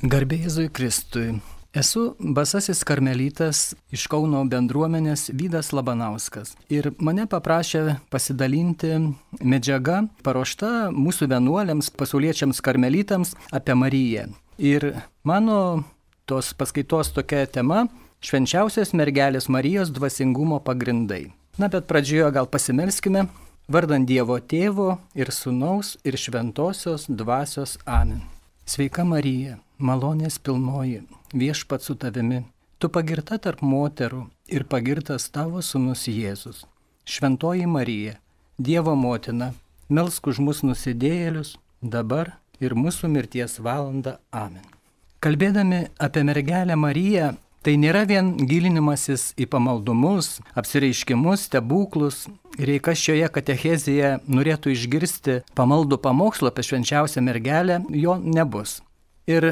Garbėjai Kristui. Esu basasis karmelytas iš Kauno bendruomenės Vydas Labanauskas. Ir mane paprašė pasidalinti medžiaga paruošta mūsų vienuoliams, pasauliečiams karmelytams apie Mariją. Ir mano tos paskaitos tokia tema - švenčiausios mergelės Marijos dvasingumo pagrindai. Na bet pradžioje gal pasimelskime, vardant Dievo tėvo ir sunaus ir šventosios dvasios Amen. Sveika Marija, malonės pilnoji, viešpat su tavimi, tu pagirta tarp moterų ir pagirtas tavo sunus Jėzus. Šventoji Marija, Dievo motina, melsk už mus nusidėjėlius, dabar ir mūsų mirties valanda. Amen. Kalbėdami apie mergelę Mariją, tai nėra vien gilinimasis į pamaldumus, apsireiškimus, stebuklus. Ir jei kas šioje katechezėje norėtų išgirsti pamaldų pamokslą apie švenčiausią mergelę, jo nebus. Ir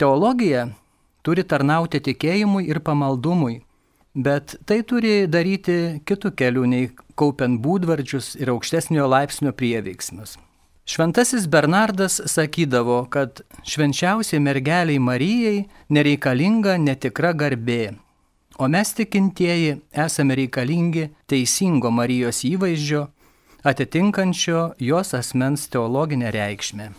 teologija turi tarnauti tikėjimui ir pamaldumui, bet tai turi daryti kitų kelių nei kaupiant būdvardžius ir aukštesnio laipsnio prieveiksmius. Šventasis Bernardas sakydavo, kad švenčiausiai mergeliai Marijai nereikalinga netikra garbė, o mes tikintieji esame reikalingi teisingo Marijos įvaizdžio, atitinkančio jos asmens teologinę reikšmę.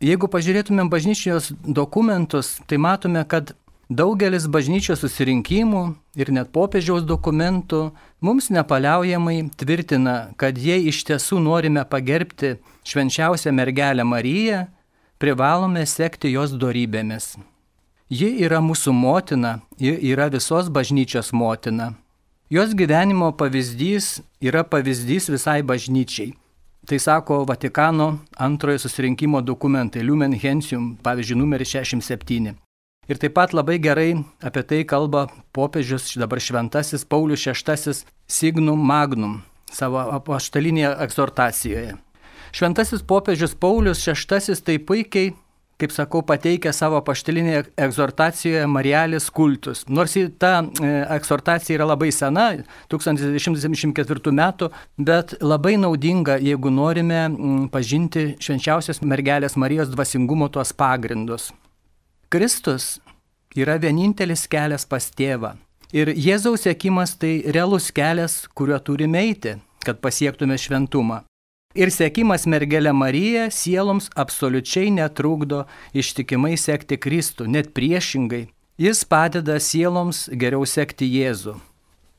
Jeigu pažiūrėtumėm bažnyčios dokumentus, tai matome, kad daugelis bažnyčios susirinkimų ir net popiežiaus dokumentų mums nepaliaujamai tvirtina, kad jei iš tiesų norime pagerbti švenčiausią mergelę Mariją, privalome sekti jos darybėmis. Ji yra mūsų motina, ji yra visos bažnyčios motina. Jos gyvenimo pavyzdys yra pavyzdys visai bažnyčiai. Tai sako Vatikano antrojo susirinkimo dokumentai Lumen Gentium, pavyzdžiui, numeris 67. Ir taip pat labai gerai apie tai kalba popiežius dabar šventasis Paulius VI Signum Magnum savo apaštalinėje egzortacijoje. Šventasis popiežius Paulius VI tai puikiai kaip sakau, pateikia savo paštelinėje egzortacijoje Marialis kultus. Nors ta e, egzortacija yra labai sena, 1974 metų, bet labai naudinga, jeigu norime pažinti švenčiausios mergelės Marijos dvasingumo tuos pagrindus. Kristus yra vienintelis kelias pas tėvą. Ir Jėzaus sėkimas tai realus kelias, kuriuo turime eiti, kad pasiektume šventumą. Ir sėkimas mergelė Marija sieloms absoliučiai netrukdo ištikimai sekti Kristų, net priešingai. Jis padeda sieloms geriau sekti Jėzų.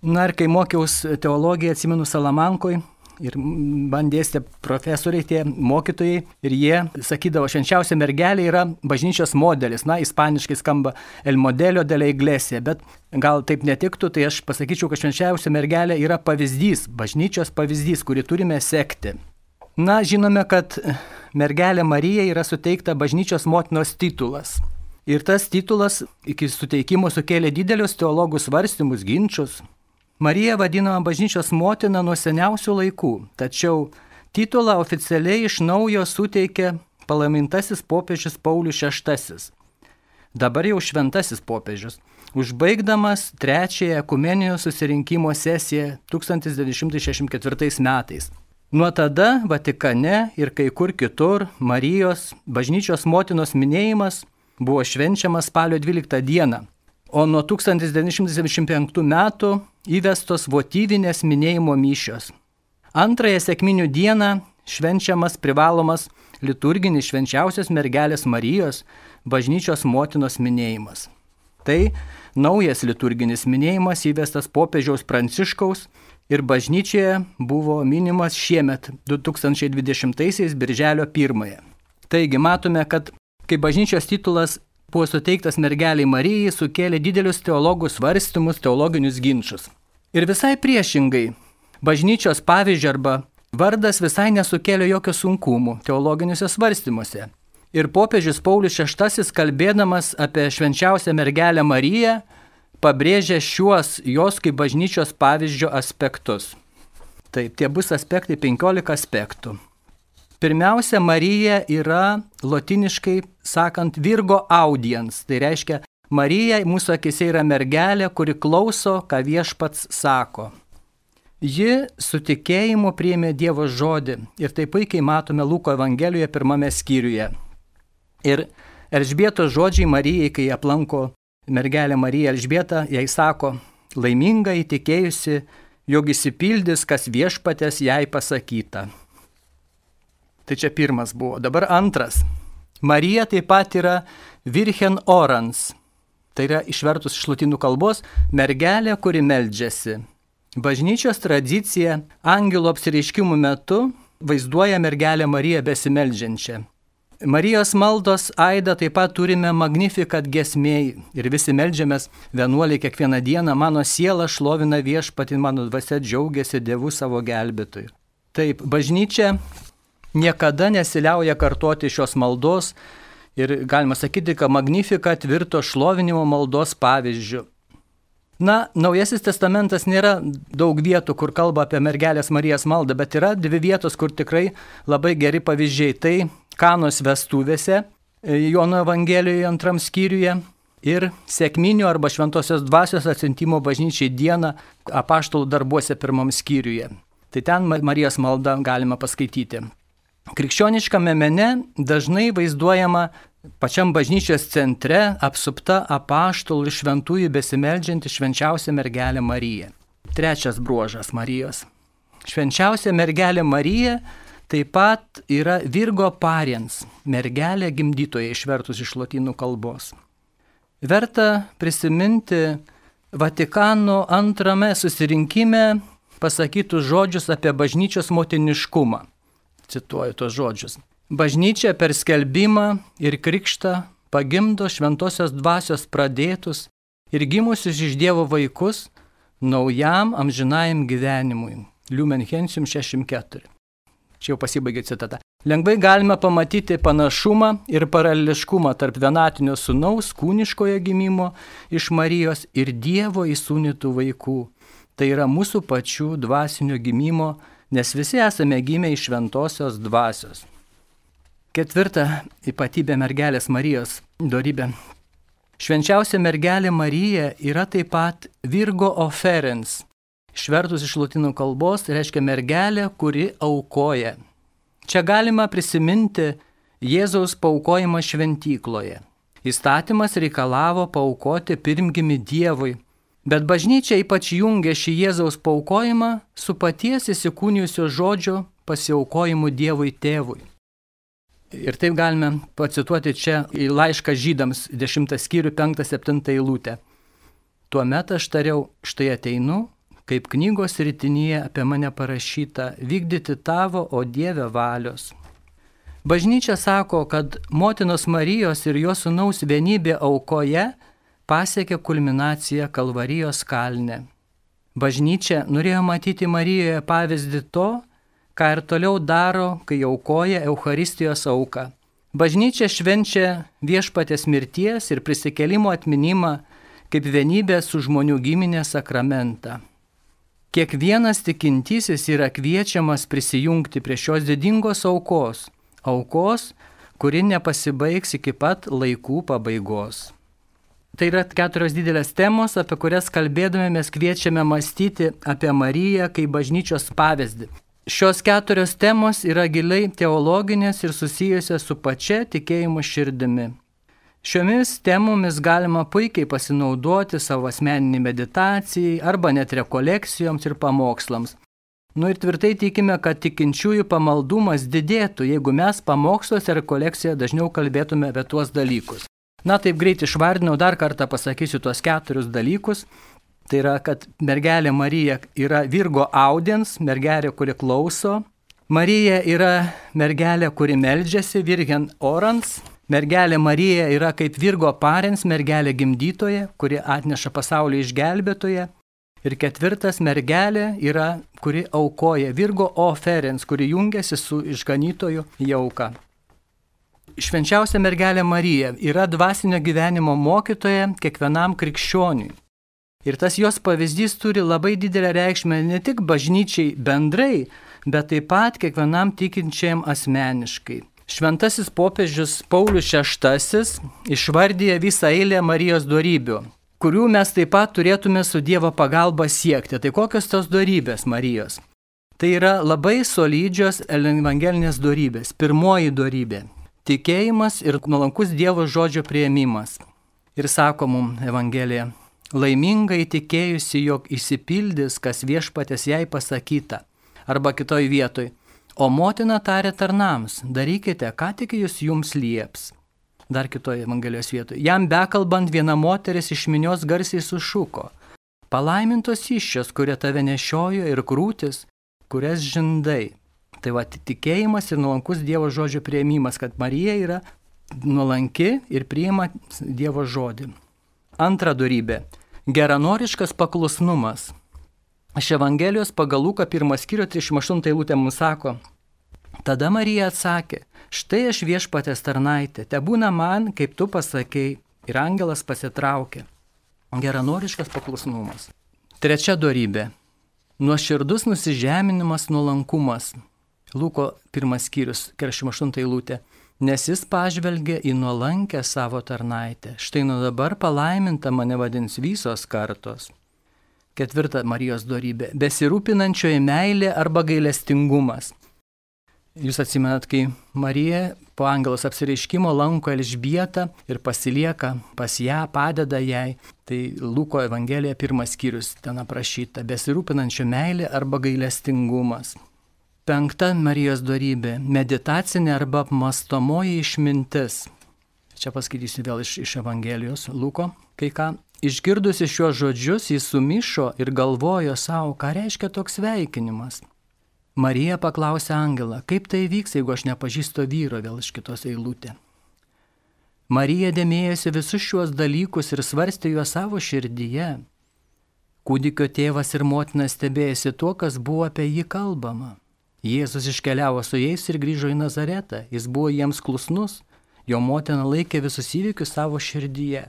Na ir kai mokiausi teologiją, atsimenu Salamankoj, ir man dėstė profesoriai, tie mokytojai, ir jie sakydavo, švenčiausia mergelė yra bažnyčios modelis, na, ispaniškai skamba El modelio de la iglesia, bet gal taip netiktų, tai aš pasakyčiau, kad švenčiausia mergelė yra pavyzdys, bažnyčios pavyzdys, kurį turime sekti. Na, žinome, kad mergelė Marija yra suteikta bažnyčios motinos titulas. Ir tas titulas iki suteikimo sukėlė didelius teologų svarstymus, ginčius. Marija vadinama bažnyčios motina nuo seniausių laikų, tačiau titulą oficialiai iš naujo suteikė palaimintasis popiežius Paulius VI. Dabar jau šventasis popiežius, užbaigdamas trečiąją ekumeninio susirinkimo sesiją 1964 metais. Nuo tada Vatikane ir kai kur kitur Marijos bažnyčios motinos minėjimas buvo švenčiamas spalio 12 dieną, o nuo 1975 metų įvestos votyvinės minėjimo mišios. Antrąją sėkminių dieną švenčiamas privalomas liturginis švenčiausios mergelės Marijos bažnyčios motinos minėjimas. Tai naujas liturginis minėjimas įvestas popiežiaus Pranciškaus ir bažnyčioje buvo minimas šiemet 2020 birželio 1. Taigi matome, kad kai bažnyčios titulas buvo suteiktas mergeliai Marijai, sukėlė didelius teologų svarstymus, teologinius ginčius. Ir visai priešingai, bažnyčios pavyzdžio arba vardas visai nesukėlė jokio sunkumų teologiniuose svarstymuose. Ir popiežius Paulius VI kalbėdamas apie švenčiausią mergelę Mariją, pabrėžia šiuos jos kaip bažnyčios pavyzdžio aspektus. Taip, tie bus aspektai 15 aspektų. Pirmiausia, Marija yra lotiniškai sakant Virgo audiens, tai reiškia, Marija mūsų akise yra mergelė, kuri klauso, ką viešpats sako. Ji su tikėjimu priėmė Dievo žodį ir tai puikiai matome Luko Evangelijoje pirmame skyriuje. Ir Elžbietos žodžiai Marijai, kai aplanko mergelė Marija Elžbieta, jai sako, laiminga įtikėjusi, jog įsipildys, kas viešpatės jai pasakyta. Tai čia pirmas buvo. Dabar antras. Marija taip pat yra Virchen Orans. Tai yra išvertus iš latinų kalbos mergelė, kuri meldžiasi. Bažnyčios tradicija angelo apsireiškimų metu vaizduoja mergelę Mariją besimeldžiančią. Marijos maldos aidą taip pat turime Magnificat gesmėjai ir visi melžiamės vienuolį kiekvieną dieną, mano siela šlovina viešpatį, mano dvasia džiaugiasi Dievu savo gelbėtojui. Taip, bažnyčia niekada nesiliauja kartoti šios maldos ir galima sakyti, kad Magnificat virto šlovinimo maldos pavyzdžių. Na, Naujasis testamentas nėra daug vietų, kur kalba apie mergelės Marijos maldą, bet yra dvi vietos, kur tikrai labai geri pavyzdžiai. Tai Kanos vestuvėse, e, Jono Evangelijoje antram skyriuje ir sėkminių arba šventosios dvasios atsintimo bažnyčiai dieną apaštalų darbuose pirmam skyriuje. Tai ten Marijos maldą galima paskaityti. Krikščioniškame mene dažnai vaizduojama pačiam bažnyčios centre apsupta apaštalų ir šventųjų besimeldžianti švenčiausia mergelė Marija. Trečias bruožas Marijos. Švenčiausia mergelė Marija taip pat yra Virgo pariens, mergelė gimdytoja išvertus iš lotynų kalbos. Verta prisiminti Vatikano antrame susirinkime pasakytus žodžius apie bažnyčios motiniškumą. Cituoju tos žodžius. Bažnyčia per skelbimą ir krikštą pagimdo šventosios dvasios pradėtus ir gimusius iš Dievo vaikus naujam amžinajam gyvenimui. Liumen Hensium 64. Čia jau pasibaigė citata. Lengvai galime pamatyti panašumą ir paraleliškumą tarp vienatinio sunaus kūniškojo gimimo iš Marijos ir Dievo įsūnytų vaikų. Tai yra mūsų pačių dvasinio gimimo, nes visi esame gimę iš šventosios dvasios. Ketvirta ypatybė mergelės Marijos dorybė. Švenčiausia mergelė Marija yra taip pat Virgo oferens. Išvertus iš latinų kalbos tai reiškia mergelė, kuri aukoja. Čia galima prisiminti Jėzaus paukojimą šventykloje. Įstatymas reikalavo paukoti pirmgimi Dievui, bet bažnyčia ypač jungia šį Jėzaus paukojimą su paties įsikūnijusio žodžio pasiaukojimu Dievui tėvui. Ir taip galime pacituoti čia į laišką žydams 10 skyrių 5-7 eilutę. Tuomet aš tariau, štai ateinu, kaip knygos rytinėje apie mane parašyta, vykdyti tavo, o Dieve valios. Bažnyčia sako, kad motinos Marijos ir jos sunaus vienybė aukoje pasiekė kulminaciją Kalvarijos kalne. Bažnyčia norėjo matyti Marijoje pavyzdį to, ką ir toliau daro, kai aukoja Euharistijos auką. Bažnyčia švenčia viešpatės mirties ir prisikelimo atminimą kaip vienybės su žmonių giminė sakramentą. Kiekvienas tikintysis yra kviečiamas prisijungti prie šios didingos aukos, aukos, kuri nepasibaigs iki pat laikų pabaigos. Tai yra keturios didelės temos, apie kurias kalbėdami mes kviečiame mąstyti apie Mariją kaip bažnyčios pavyzdį. Šios keturios temos yra giliai teologinės ir susijusios su pačia tikėjimo širdimi. Šiomis temomis galima puikiai pasinaudoti savo asmeninį meditacijai arba net rekolekcijoms ir pamokslams. Nu ir tvirtai tikime, kad tikinčiųjų pamaldumas didėtų, jeigu mes pamoksluose ir rekolekcijoje dažniau kalbėtume apie tuos dalykus. Na taip greit išvardinau, dar kartą pasakysiu tuos keturius dalykus. Tai yra, kad mergelė Marija yra Virgo audiens, mergelė, kuri klauso. Marija yra mergelė, kuri meldžiasi, Virgen orans. Mergelė Marija yra kaip Virgo parens, mergelė gimdytoja, kuri atneša pasaulio išgelbėtoje. Ir ketvirtas mergelė yra, kuri aukoja Virgo oferens, kuri jungiasi su išganytoju jauka. Švenčiausia mergelė Marija yra dvasinio gyvenimo mokytoja kiekvienam krikščioniui. Ir tas jos pavyzdys turi labai didelę reikšmę ne tik bažnyčiai bendrai, bet taip pat kiekvienam tikinčiam asmeniškai. Šventasis popiežius Paulius VI išvardyja visą eilę Marijos darybių, kurių mes taip pat turėtume su Dievo pagalba siekti. Tai kokios tos darybės Marijos? Tai yra labai solidžios evangelinės darybės. Pirmoji darybė tikėjimas ir nuolankus Dievo žodžio prieimimas. Ir sako mums Evangelija, laimingai tikėjusi, jog įsipildys, kas viešpatės jai pasakyta. Arba kitoj vietoj, o motina tarė tarnams, darykite, ką tik jūs jums lieps. Dar kitoje Evangelijos vietoje. Jam bekalbant viena moteris iš minios garsiai sušuko. Palaimintos iššios, kurie tave nešiojo ir krūtis, kurias žindai. Tai va, tikėjimas ir nuolankus Dievo žodžio prieimimas, kad Marija yra nuolanki ir priima Dievo žodį. Antra darybė - geranoriškas paklusnumas. Iš Evangelijos pagal Luką 1 skyrių 38 eilutė mums sako, tada Marija atsakė, štai aš viešpatės tarnaitė, te būna man, kaip tu pasakėjai, ir angelas pasitraukė. Geranoriškas paklusnumas. Trečia darybė - nuoširdus nusižeminimas, nuolankumas. Luko 1 skyrius 48 eilutė nes jis pažvelgė į nuolankę savo tarnaitę. Štai nuo dabar palaiminta mane vadins visos kartos. Ketvirta Marijos darybė - besirūpinančioji meilė arba gailestingumas. Jūs atsimenat, kai Marija po angelos apsireiškimo lanko Elžbietą ir pasilieka pas ją, padeda jai. Tai Luko Evangelija pirmas skyrius ten aprašyta - besirūpinančio meilė arba gailestingumas. Penkta Marijos darybė - meditacinė arba apmastomoji išmintis. Čia paskaitysiu vėl iš, iš Evangelijos Luko, kai ką. Išgirdusi šiuos žodžius, jis sumišo ir galvojo savo, ką reiškia toks sveikinimas. Marija paklausė Angelą, kaip tai vyks, jeigu aš nepažįstu vyro vėl iš kitos eilutė. Marija dėmėjosi visus šiuos dalykus ir svarstė juos savo širdyje. Kūdikio tėvas ir motina stebėjosi tuo, kas buvo apie jį kalbama. Jėzus iškeliavo su jais ir grįžo į Nazaretą. Jis buvo jiems klusnus, jo motina laikė visus įvykius savo širdyje.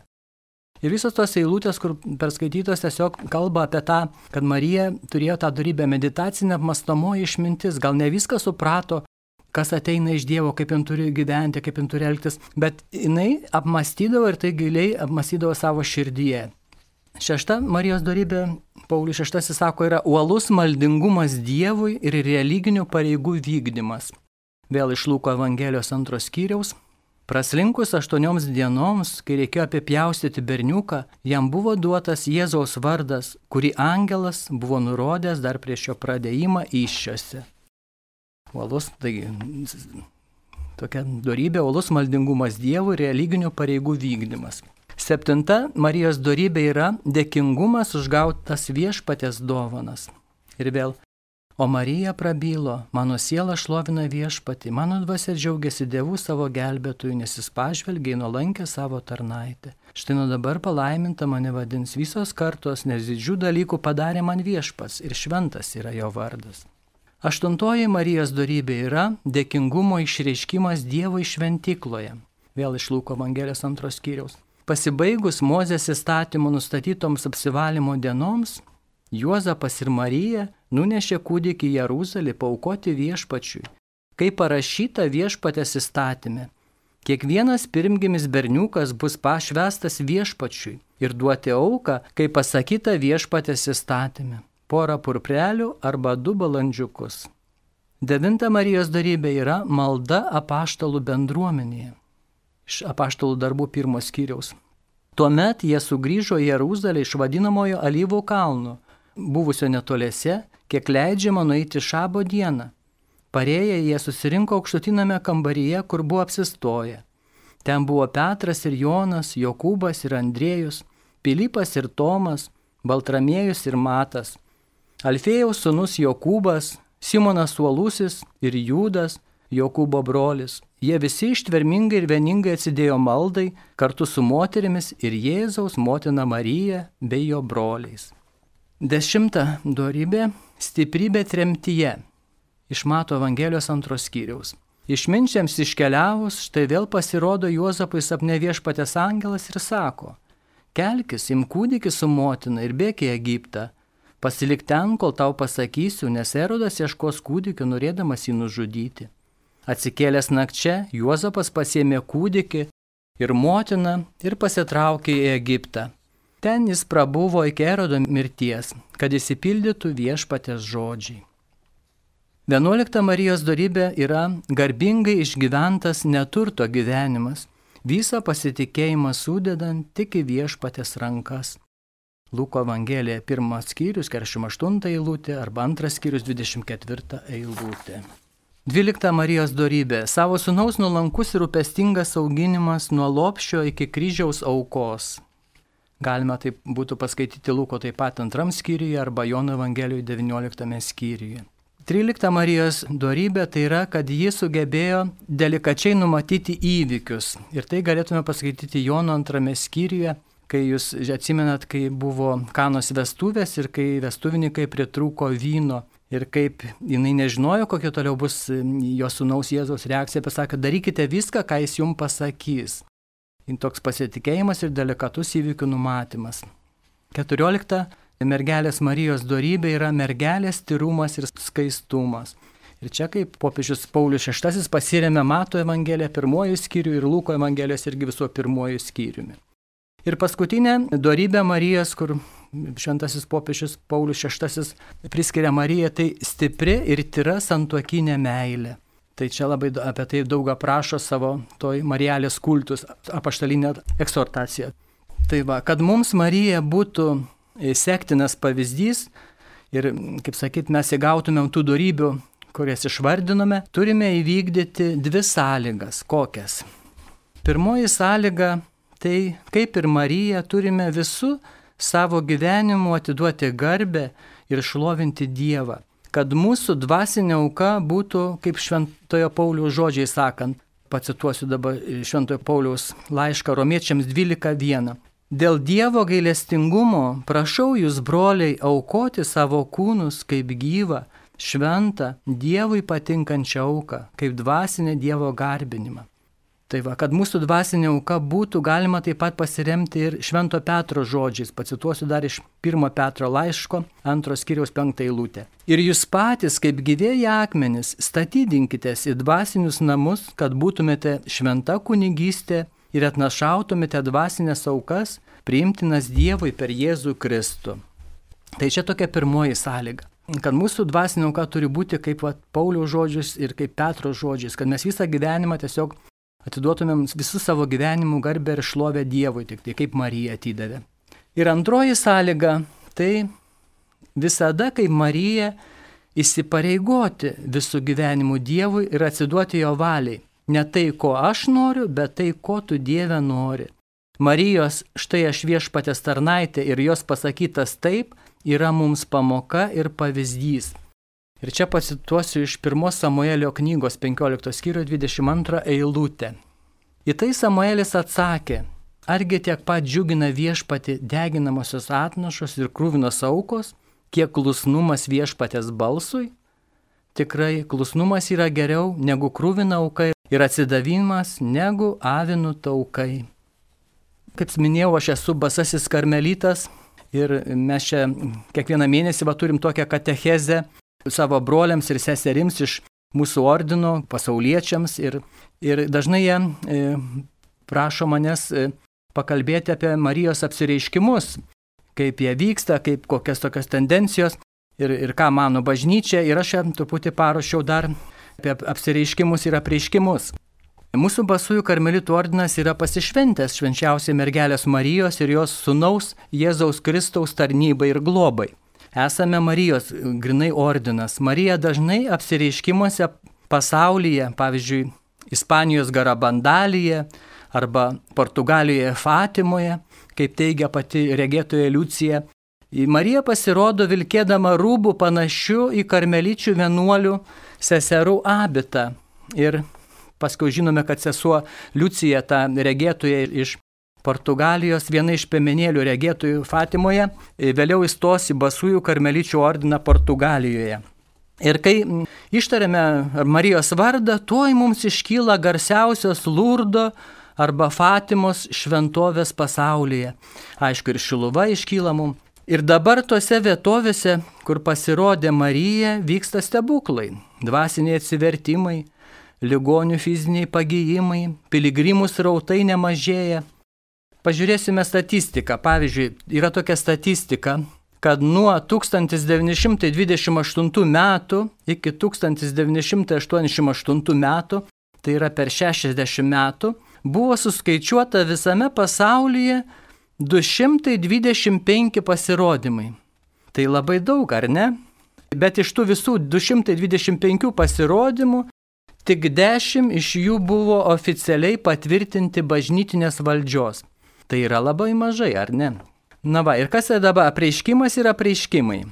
Ir visos tos eilutės, kur perskaitytos tiesiog kalba apie tą, kad Marija turėjo tą darybę meditacinę apmastomoji išmintis, gal ne viską suprato, kas ateina iš Dievo, kaip jin turi gyventi, kaip jin turi elgtis, bet jinai apmastydavo ir tai giliai apmastydavo savo širdyje. Šešta Marijos darybė, Paulius šeštasis sako, yra uolus maldingumas Dievui ir religinių pareigų vykdymas. Vėl iš Lūko Evangelijos antros skyriaus. Praslinkus aštuonioms dienoms, kai reikėjo apipjaustyti berniuką, jam buvo duotas Jėzaus vardas, kurį angelas buvo nurodęs dar prieš jo pradėjimą iššiose. Uolus, taigi, tokia darybė, uolus maldingumas Dievui ir religinių pareigų vykdymas. Septinta Marijos darybė yra dėkingumas už gautas viešpatės dovanas. Ir vėl, o Marija prabylo, mano siela šlovina viešpatį, mano dvasia džiaugiasi dievų savo gelbėtojų, nes jis pažvelgiai nuolankę savo tarnaitę. Štai nuo dabar palaiminta mane vadins visos kartos, nes didžių dalykų padarė man viešpats ir šventas yra jo vardas. Aštuntoji Marijos darybė yra dėkingumo išreiškimas Dievo šventykloje. Vėl iš Lūko Evangelijos antros skyriaus. Pasibaigus Mozės įstatymų nustatytoms apsivalymo dienoms, Juozapas ir Marija nunešė kūdikį į Jeruzalį paukoti viešpačiui, kaip parašyta viešpatės įstatymė. Kiekvienas pirmgimis berniukas bus pašvestas viešpačiui ir duoti auką, kaip pasakyta viešpatės įstatymė - porą purprelių arba du balandžiukus. Devinta Marijos darybė yra malda apaštalų bendruomenėje iš apaštalų darbų pirmos skyriaus. Tuomet jie sugrįžo į Jeruzalę iš vadinamojo Alyvų kalno, buvusio netoliese, kiek leidžiama nueiti šabo dieną. Parėję jie susirinko aukštutiname kambaryje, kur buvo apsistoję. Ten buvo Petras ir Jonas, Jokūbas ir Andriejus, Pilypas ir Tomas, Baltramiejus ir Matas, Alfėjaus sunus Jokūbas, Simonas Uolusis ir Jūdas, Jokūbo brolis. Jie visi ištvermingai ir vieningai atsidėjo maldai kartu su moterimis ir Jėzaus motina Marija bei jo broliais. Dešimta dorybė - stiprybė tremtyje. Iš Mato Evangelijos antros skyriaus. Išminčiams iškeliavus, štai vėl pasirodo Juozapui sapne viešpatės angelas ir sako, kelkis, im kūdikį su motina ir bėk į Egiptą. Pasilik ten, kol tau pasakysiu, nes erodas ieškos kūdikio norėdamas jį nužudyti. Atsikėlęs nakčia, Juozapas pasėmė kūdikį ir motiną ir pasitraukė į Egiptą. Ten jis prabuvo iki erodo mirties, kad įsipildytų viešpatės žodžiai. Vienuolikta Marijos darybė yra garbingai išgyventas neturto gyvenimas, visą pasitikėjimą sudedant tik į viešpatės rankas. Luko Evangelija pirmas skyrius, 48 eilutė arba antras skyrius, 24 eilutė. 12 Marijos darybė - savo sunaus nuolankus ir rūpestingas auginimas nuo lopščio iki kryžiaus aukos. Galima taip būtų paskaityti Luko taip pat antram skyriuje arba Jono Evangelijoje 19 skyriuje. 13 Marijos darybė tai yra, kad ji sugebėjo delikačiai numatyti įvykius. Ir tai galėtume paskaityti Jono antrame skyriuje, kai jūs atsimenat, kai buvo kanos vestuvės ir kai vestuvininkai pritrūko vyno ir kaip jinai nežinojo, kokia toliau bus jos sunaus Jėzaus reakcija, pasakė, darykite viską, ką jis jums pasakys. In toks pasitikėjimas ir delikatus įvykių numatymas. 14. Mergelės Marijos darybė yra mergelės tyrumas ir skaistumas. Ir čia kaip popiežius Paulius VI pasiremė Mato Evangeliją pirmojų skyrių ir Luko Evangelijos irgi viso pirmojų skyriumi. Ir paskutinė darybė Marijos, kur šventasis popiežius Paulius VI priskiria Mariją, tai stipri ir tyra santuokinė meilė. Tai čia labai apie tai daug aprašo savo toj Marijalės kultus apaštalinė eksortacija. Tai va, kad mums Marija būtų sektinas pavyzdys ir, kaip sakyt, mes įgautumėm tų darybių, kurias išvardinome, turime įvykdyti dvi sąlygas. Kokias? Pirmoji sąlyga - tai kaip ir Marija turime visų savo gyvenimu atiduoti garbę ir šlovinti Dievą, kad mūsų dvasinė auka būtų, kaip Šventojo Pauliaus žodžiai sakant, pacituosiu dabar Šventojo Pauliaus laišką romiečiams 12.1. Dėl Dievo gailestingumo prašau jūs, broliai, aukoti savo kūnus kaip gyvą, šventą, Dievui patinkančią auką, kaip dvasinę Dievo garbinimą. Tai va, kad mūsų dvasinė auka būtų galima taip pat pasiremti ir Švento Petro žodžiais. Pacituosiu dar iš 1 Petro laiško, antros kiriaus penktą eilutę. Ir jūs patys, kaip gyvėjai akmenis, statydinkitės į dvasinius namus, kad būtumėte šventa kunigystė ir atnašautumėte dvasinės aukas, priimtinas Dievui per Jėzų Kristų. Tai čia tokia pirmoji sąlyga kad mūsų dvasinė auka turi būti kaip va, Pauliaus žodžius ir kaip Petro žodžiais, kad mes visą gyvenimą tiesiog atiduotumėm visų savo gyvenimų garbę ir šlovę Dievui, tik tai kaip Marija atidavė. Ir antroji sąlyga - tai visada kaip Marija įsipareigoti visų gyvenimų Dievui ir atsiduoti jo valiai. Ne tai, ko aš noriu, bet tai, ko tu Dieve nori. Marijos štai aš viešpatės tarnaitė ir jos pasakytas taip yra mums pamoka ir pavyzdys. Ir čia pasituosiu iš 1 Samuelio knygos 15 skyrių 22 eilutę. Į tai Samuelis atsakė, argi tiek pat džiugina viešpati deginamosios atnašos ir krūvinos aukos, kiek klusnumas viešpatės balsui? Tikrai klusnumas yra geriau negu krūvina aukai ir atsidavimas negu avinų taukai. Kaip minėjau, aš esu basasis karmelitas ir mes čia kiekvieną mėnesį va, turim tokią katechezę savo broliams ir seserims iš mūsų ordino, pasauliečiams ir, ir dažnai jie e, prašo manęs e, pakalbėti apie Marijos apsireiškimus, kaip jie vyksta, kaip kokias tokios tendencijos ir, ir ką mano bažnyčia ir aš jam truputį paruošiau dar apie apsireiškimus ir apreiškimus. Mūsų basųjų karmelitų ordinas yra pasišventęs švenčiausiai mergelės Marijos ir jos sunaus Jėzaus Kristaus tarnybai ir globai esame Marijos grinai ordinas. Marija dažnai apsireiškimuose pasaulyje, pavyzdžiui, Ispanijos Garabandalyje arba Portugalijoje Fatimoje, kaip teigia pati regėtoja Liucija, Marija pasirodo vilkėdama rūbų panašių į karmeličių vienuolių seserų abitą. Ir paskui žinome, kad sesuo Liucija, ta regėtoja iš Portugalijos viena iš piemenėlių regėtojų Fatimoje, e, vėliau įstos į Basųjų karmeličių ordiną Portugalijoje. Ir kai ištarėme Marijos vardą, tuoj mums iškyla garsiausios Lurdo arba Fatimos šventovės pasaulyje. Aišku, ir Šiluva iškyla mums. Ir dabar tose vietovėse, kur pasirodė Marija, vyksta stebuklai, dvasiniai atsivertimai, ligonių fiziniai pagyjimai, piligrimų srautai nemažėja, Pažiūrėsime statistiką. Pavyzdžiui, yra tokia statistika, kad nuo 1928 metų iki 1988 metų, tai yra per 60 metų, buvo suskaičiuota visame pasaulyje 225 pasirodymai. Tai labai daug, ar ne? Bet iš tų visų 225 pasirodymų tik 10 iš jų buvo oficialiai patvirtinti bažnytinės valdžios. Tai yra labai mažai, ar ne? Na va, ir kas yra dabar apreiškimas ir apreiškimai?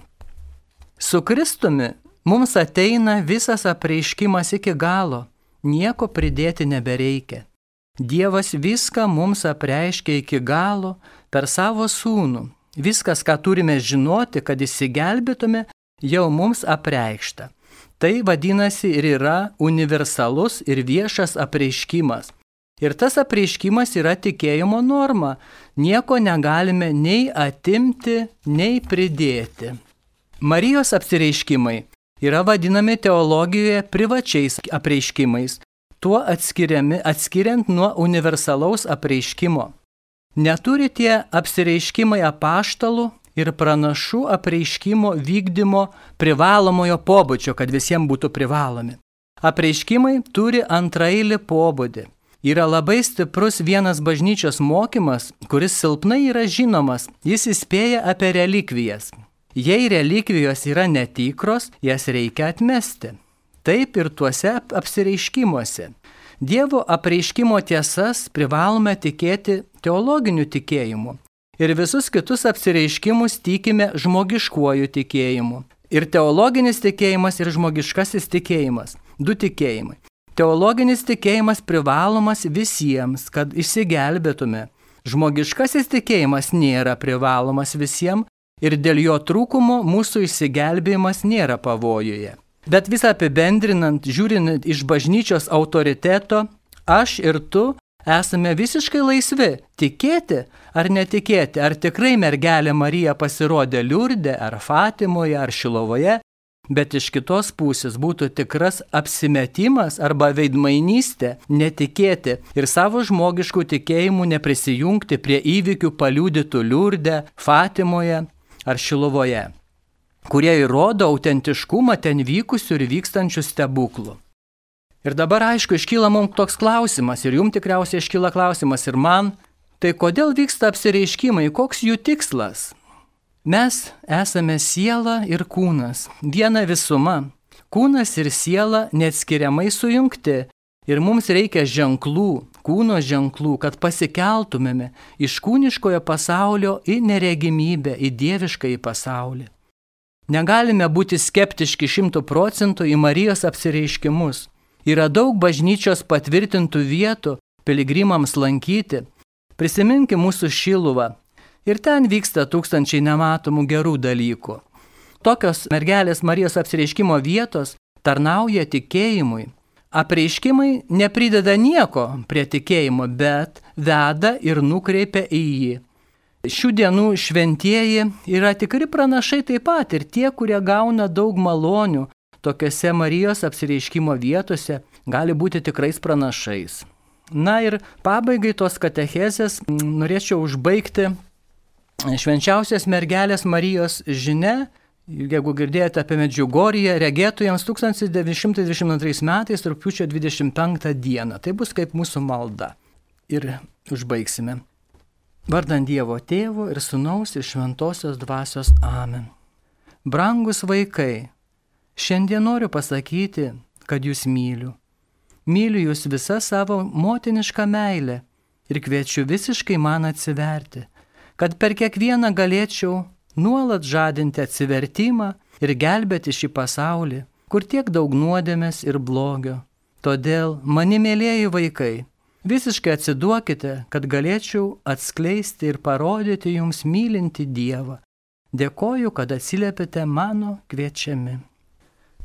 Su Kristumi mums ateina visas apreiškimas iki galo, nieko pridėti nebereikia. Dievas viską mums apreiškia iki galo per savo sūnų. Viskas, ką turime žinoti, kad įsigelbėtume, jau mums apreikšta. Tai vadinasi ir yra universalus ir viešas apreiškimas. Ir tas apreiškimas yra tikėjimo norma. Nieko negalime nei atimti, nei pridėti. Marijos apsireiškimai yra vadinami teologijoje privačiais apreiškimais, tuo atskiriami, atskiriant nuo universalaus apreiškimo. Neturi tie apsireiškimai apaštalų ir pranašų apreiškimo vykdymo privalomojo pobūdžio, kad visiems būtų privalomi. Apreiškimai turi antrailį pobūdį yra labai stiprus vienas bažnyčios mokymas, kuris silpnai yra žinomas, jis įspėja apie relikvijas. Jei relikvijos yra netikros, jas reikia atmesti. Taip ir tuose apsireiškimuose. Dievo apreiškimo tiesas privalome tikėti teologiniu tikėjimu. Ir visus kitus apsireiškimus tikime žmogiškuoju tikėjimu. Ir teologinis tikėjimas, ir žmogiškasis tikėjimas. Du tikėjimai. Teologinis tikėjimas privalomas visiems, kad išsigelbėtume. Žmogiškasis tikėjimas nėra privalomas visiems ir dėl jo trūkumo mūsų išsigelbėjimas nėra pavojuje. Bet visą apibendrinant, žiūrint iš bažnyčios autoriteto, aš ir tu esame visiškai laisvi tikėti ar netikėti, ar tikrai mergelė Marija pasirodė Liurdė, ar Fatimoje, ar Šilovoje, bet iš kitos pusės būtų tikras apsimetimas arba veidmainystė netikėti ir savo žmogiškų tikėjimų neprisijungti prie įvykių paliūdytų Liurde, Fatimoje ar Šilovoje, kurie įrodo autentiškumą ten vykusių ir vykstančių stebuklų. Ir dabar aišku, iškyla mums toks klausimas ir jums tikriausiai iškyla klausimas ir man, tai kodėl vyksta apsireiškimai, koks jų tikslas? Mes esame siela ir kūnas, viena visuma. Kūnas ir siela neatskiriamai sujungti ir mums reikia ženklų, kūno ženklų, kad pasikeltumėme iš kūniškojo pasaulio į neregimybę, į dievišką į pasaulį. Negalime būti skeptiški šimtų procentų į Marijos apsireiškimus. Yra daug bažnyčios patvirtintų vietų piligrimams lankyti. Prisiminkime mūsų šiluvą, Ir ten vyksta tūkstančiai nematomų gerų dalykų. Tokios mergelės Marijos apsireiškimo vietos tarnauja tikėjimui. Apreiškimai neprideda nieko prie tikėjimo, bet veda ir nukreipia į jį. Šių dienų šventieji yra tikri pranašai taip pat ir tie, kurie gauna daug malonių tokiuose Marijos apsireiškimo vietose, gali būti tikrais pranašais. Na ir pabaigai tos katechezės norėčiau užbaigti švenčiausios mergelės Marijos žinia, jeigu girdėjote apie Medžiugoriją, regėtojams 1922 metais, rūpiučio 25 dieną. Tai bus kaip mūsų malda. Ir užbaigsime. Vardant Dievo tėvo ir sunaus ir šventosios dvasios Amen. Brangus vaikai, šiandien noriu pasakyti, kad jūs myliu. Myliu jūs visą savo motinišką meilę ir kviečiu visiškai man atsiverti kad per kiekvieną galėčiau nuolat žadinti atsivertimą ir gelbėti šį pasaulį, kur tiek daug nuodėmės ir blogio. Todėl, mani mėlyjeji vaikai, visiškai atsiduokite, kad galėčiau atskleisti ir parodyti jums mylinti Dievą. Dėkoju, kad atsiliepėte mano kviečiami.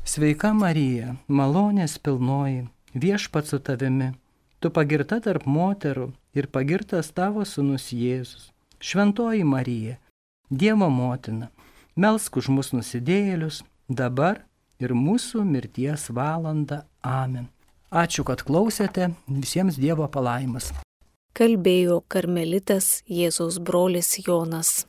Sveika Marija, malonės pilnoji, viešpat su tavimi, tu pagirta tarp moterų ir pagirtas tavo sunus Jėzus. Šventoji Marija, Dievo motina, melsk už mus nusidėjėlius, dabar ir mūsų mirties valanda. Amen. Ačiū, kad klausėte, visiems Dievo palaimas. Kalbėjo karmelitas Jėzaus brolis Jonas.